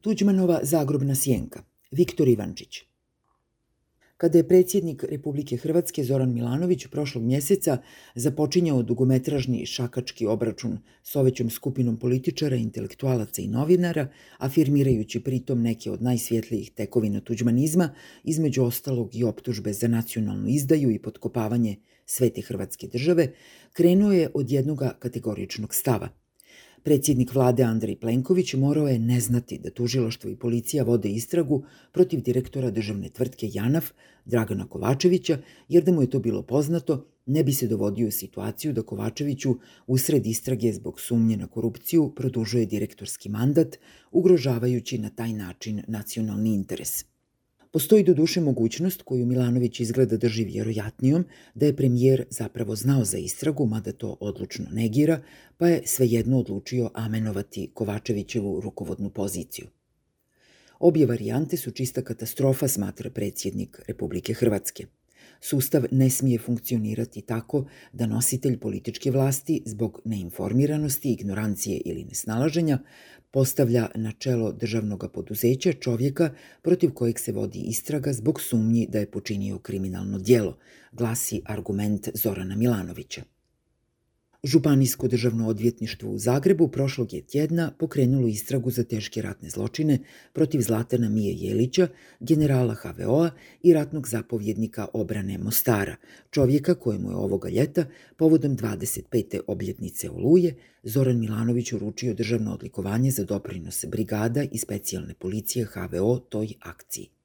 Tuđmanova zagrobna sjenka, Viktor Ivančić. Kada je predsjednik Republike Hrvatske Zoran Milanović prošlog mjeseca započinjao dugometražni šakački obračun s ovećom skupinom političara, intelektualaca i novinara, afirmirajući pritom neke od najsvjetlijih tekovina tuđmanizma, između ostalog i optužbe za nacionalnu izdaju i potkopavanje svete Hrvatske države, krenuo je od jednoga kategoričnog stava – Predsjednik vlade Andrej Plenković morao je ne znati da tužilaštvo i policija vode istragu protiv direktora državne tvrtke Janaf, Dragana Kovačevića, jer da mu je to bilo poznato, ne bi se dovodio u situaciju da Kovačeviću usred istrage zbog sumnje na korupciju produžuje direktorski mandat, ugrožavajući na taj način nacionalni interes. Postoji do duše mogućnost koju Milanović izgleda drži vjerojatnijom da je premijer zapravo znao za istragu, mada to odlučno negira, pa je svejedno odlučio amenovati Kovačevićevu rukovodnu poziciju. Obje varijante su čista katastrofa, smatra predsjednik Republike Hrvatske – Sustav ne smije funkcionirati tako da nositelj političke vlasti zbog neinformiranosti, ignorancije ili nesnalaženja postavlja na čelo državnog poduzeća čovjeka protiv kojeg se vodi istraga zbog sumnji da je počinio kriminalno djelo, glasi argument Zorana Milanovića. Županijsko državno odvjetništvo u Zagrebu prošlog je tjedna pokrenulo istragu za teške ratne zločine protiv Zlatana Mije Jelića, generala HVO-a i ratnog zapovjednika obrane Mostara, čovjeka kojemu je ovoga ljeta, povodom 25. obljetnice Oluje, Zoran Milanović uručio državno odlikovanje za doprinose brigada i specijalne policije HVO toj akciji.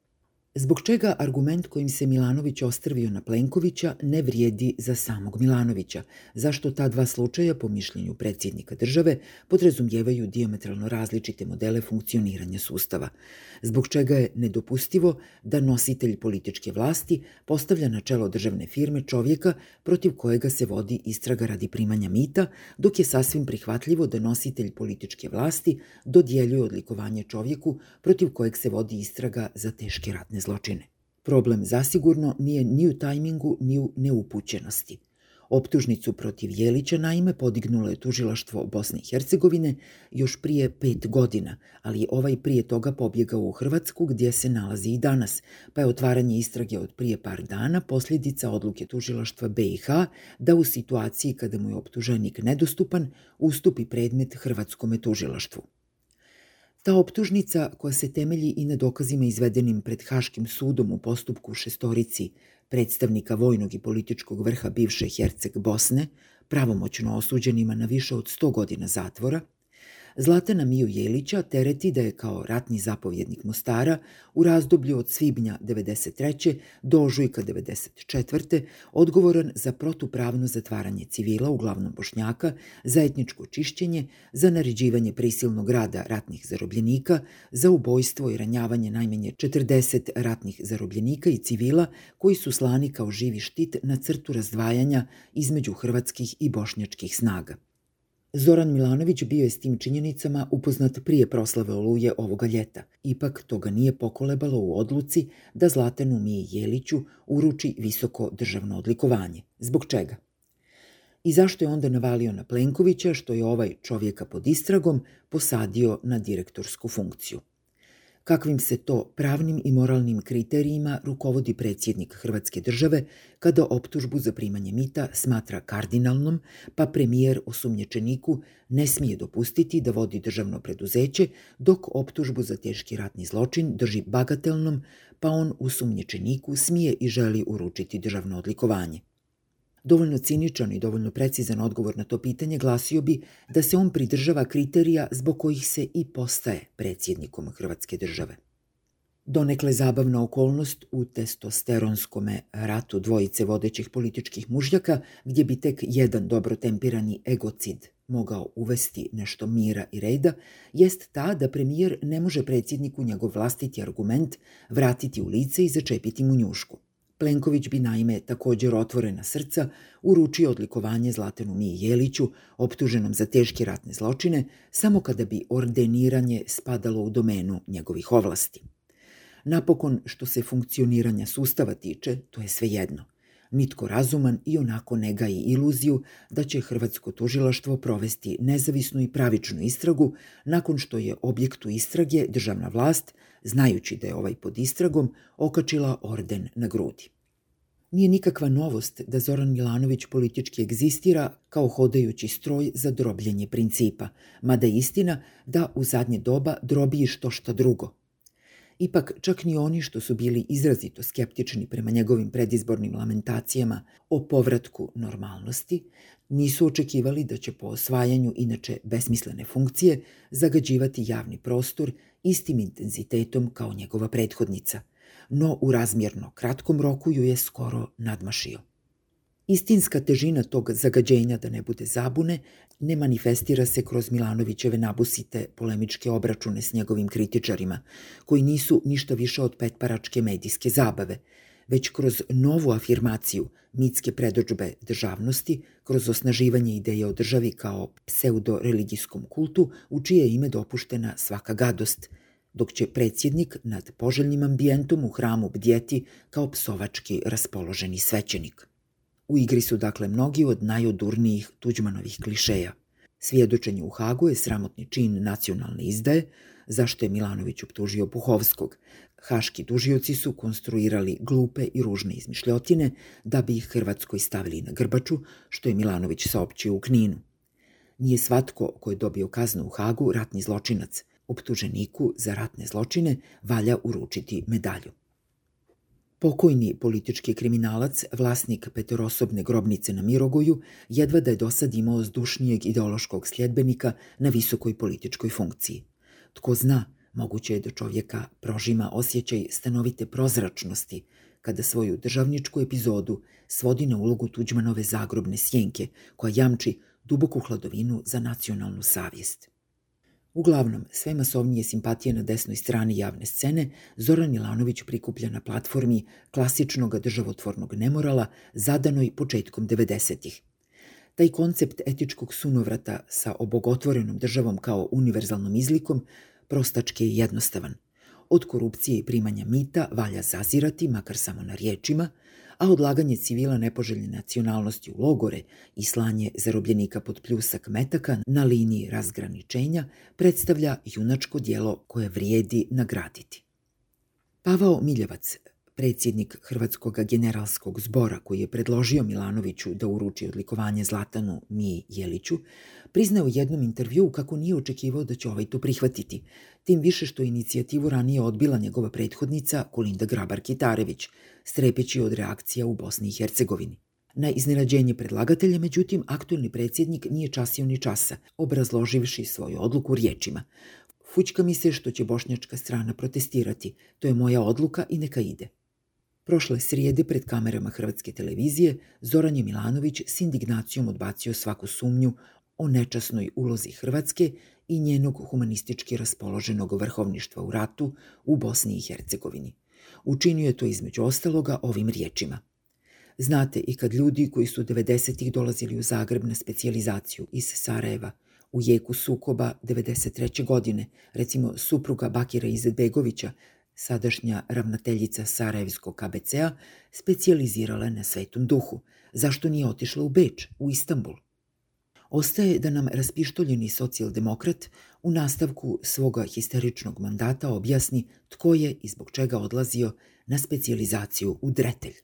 Zbog čega argument kojim se Milanović ostrvio na Plenkovića ne vrijedi za samog Milanovića? Zašto ta dva slučaja, po mišljenju predsjednika države, podrazumijevaju diametralno različite modele funkcioniranja sustava? Zbog čega je nedopustivo da nositelj političke vlasti postavlja na čelo državne firme čovjeka protiv kojega se vodi istraga radi primanja mita, dok je sasvim prihvatljivo da nositelj političke vlasti dodjeljuje odlikovanje čovjeku protiv kojeg se vodi istraga za teške ratne zločine. Problem zasigurno nije ni u tajmingu, ni u neupućenosti. Optužnicu protiv Jelića naime podignulo je tužilaštvo Bosne i Hercegovine još prije pet godina, ali je ovaj prije toga pobjegao u Hrvatsku gdje se nalazi i danas, pa je otvaranje istrage od prije par dana posljedica odluke tužilaštva BiH da u situaciji kada mu je optuženik nedostupan ustupi predmet Hrvatskome tužilaštvu. Ta optužnica, koja se temelji i na dokazima izvedenim pred Haškim sudom u postupku šestorici predstavnika vojnog i političkog vrha bivše Herceg Bosne, pravomoćno osuđenima na više od 100 godina zatvora, Zlatana Miju Jelića tereti da je kao ratni zapovjednik Mostara u razdoblju od svibnja 93. do ožujka 94. odgovoran za protupravno zatvaranje civila, uglavnom bošnjaka, za etničko čišćenje, za naređivanje prisilnog rada ratnih zarobljenika, za ubojstvo i ranjavanje najmanje 40 ratnih zarobljenika i civila koji su slani kao živi štit na crtu razdvajanja između hrvatskih i bošnjačkih snaga. Zoran Milanović bio je s tim činjenicama upoznat prije proslave oluje ovoga ljeta. Ipak toga nije pokolebalo u odluci da Zlatanu Miji Jeliću uruči visoko državno odlikovanje. Zbog čega? I zašto je onda navalio na Plenkovića što je ovaj čovjeka pod istragom posadio na direktorsku funkciju? Kakvim se to pravnim i moralnim kriterijima rukovodi predsjednik Hrvatske države kada optužbu za primanje mita smatra kardinalnom, pa premijer osumnječeniku ne smije dopustiti da vodi državno preduzeće, dok optužbu za teški ratni zločin drži bagatelnom, pa on usumnječeniku smije i želi uručiti državno odlikovanje. Dovoljno ciničan i dovoljno precizan odgovor na to pitanje glasio bi da se on pridržava kriterija zbog kojih se i postaje predsjednikom Hrvatske države. Donekle zabavna okolnost u testosteronskome ratu dvojice vodećih političkih mužjaka, gdje bi tek jedan dobro tempirani egocid mogao uvesti nešto mira i reda, jest ta da premijer ne može predsjedniku njegov vlastiti argument vratiti u lice i začepiti mu njušku. Plenković bi naime također otvorena srca uručio odlikovanje Zlatanu Miji Jeliću, optuženom za teške ratne zločine, samo kada bi ordeniranje spadalo u domenu njegovih ovlasti. Napokon, što se funkcioniranja sustava tiče, to je svejedno. Nitko razuman i onako ne gaji iluziju da će Hrvatsko tužilaštvo provesti nezavisnu i pravičnu istragu nakon što je objektu istrage državna vlast, znajući da je ovaj pod istragom, okačila orden na grudi. Nije nikakva novost da Zoran Milanović politički egzistira kao hodajući stroj za drobljenje principa, mada je istina da u zadnje doba drobi i što šta drugo – Ipak, čak ni oni što su bili izrazito skeptični prema njegovim predizbornim lamentacijama o povratku normalnosti, nisu očekivali da će po osvajanju inače besmislene funkcije zagađivati javni prostor istim intenzitetom kao njegova prethodnica, no u razmjerno kratkom roku ju je skoro nadmašio. Istinska težina tog zagađenja da ne bude zabune ne manifestira se kroz Milanovićeve nabusite polemičke obračune s njegovim kritičarima, koji nisu ništa više od petparačke medijske zabave, već kroz novu afirmaciju mitske predođbe državnosti, kroz osnaživanje ideje o državi kao pseudo-religijskom kultu, u čije ime dopuštena svaka gadost, dok će predsjednik nad poželjnim ambijentom u hramu bdjeti kao psovački raspoloženi svećenik. U igri su dakle mnogi od najodurnijih Tuđmanovih klišeja. Svjedočenje u Hagu je sramotni čin nacionalne izdaje, zašto je Milanović optužio Puhovskog. Haški tužioci su konstruirali glupe i ružne izmišljotine da bi ih Hrvatskoj stavili na grbaču, što je Milanović saopćio u Kninu. Nije svatko ko je dobio kaznu u Hagu ratni zločinac. Optuženiku za ratne zločine valja uručiti medalju. Pokojni politički kriminalac, vlasnik petorosobne grobnice na Mirogoju, jedva da je do sad imao zdušnijeg ideološkog sljedbenika na visokoj političkoj funkciji. Tko zna, moguće je da čovjeka prožima osjećaj stanovite prozračnosti kada svoju državničku epizodu svodi na ulogu Tuđmanove zagrobne sjenke koja jamči duboku hladovinu za nacionalnu savjest. Uglavnom, sve masovnije simpatije na desnoj strani javne scene Zoran Milanović prikuplja na platformi klasičnog državotvornog nemorala zadanoj početkom 90-ih. Taj koncept etičkog sunovrata sa obogotvorenom državom kao univerzalnom izlikom prostački je jednostavan. Od korupcije i primanja mita valja zazirati, makar samo na riječima – a odlaganje civila nepoželjne nacionalnosti u logore i slanje zarobljenika pod pljusak metaka na liniji razgraničenja predstavlja junačko dijelo koje vrijedi nagraditi. Pavao Miljevac, predsjednik Hrvatskog generalskog zbora koji je predložio Milanoviću da uruči odlikovanje Zlatanu Miji Jeliću, priznao jednom intervjuu kako nije očekivao da će ovaj to prihvatiti, tim više što je inicijativu ranije odbila njegova prethodnica Kolinda Grabar-Kitarević, strepeći od reakcija u Bosni i Hercegovini. Na iznenađenje predlagatelja, međutim, aktuelni predsjednik nije časio ni časa, obrazloživši svoju odluku riječima. Fućka mi se što će bošnjačka strana protestirati. To je moja odluka i neka ide. Prošle srijede pred kamerama Hrvatske televizije Zoran je Milanović s indignacijom odbacio svaku sumnju o nečasnoj ulozi Hrvatske i njenog humanistički raspoloženog vrhovništva u ratu u Bosni i Hercegovini. Učinio je to između ostaloga ovim riječima. Znate i kad ljudi koji su 90-ih dolazili u Zagreb na specijalizaciju iz Sarajeva, u jeku sukoba 93. godine, recimo supruga Bakira Izetbegovića, sadašnja ravnateljica Sarajevskog KBC-a, specijalizirala na svetom duhu. Zašto nije otišla u Beč, u Istanbul? Ostaje da nam raspištoljeni socijaldemokrat u nastavku svoga histeričnog mandata objasni tko je i zbog čega odlazio na specijalizaciju u Dretelj.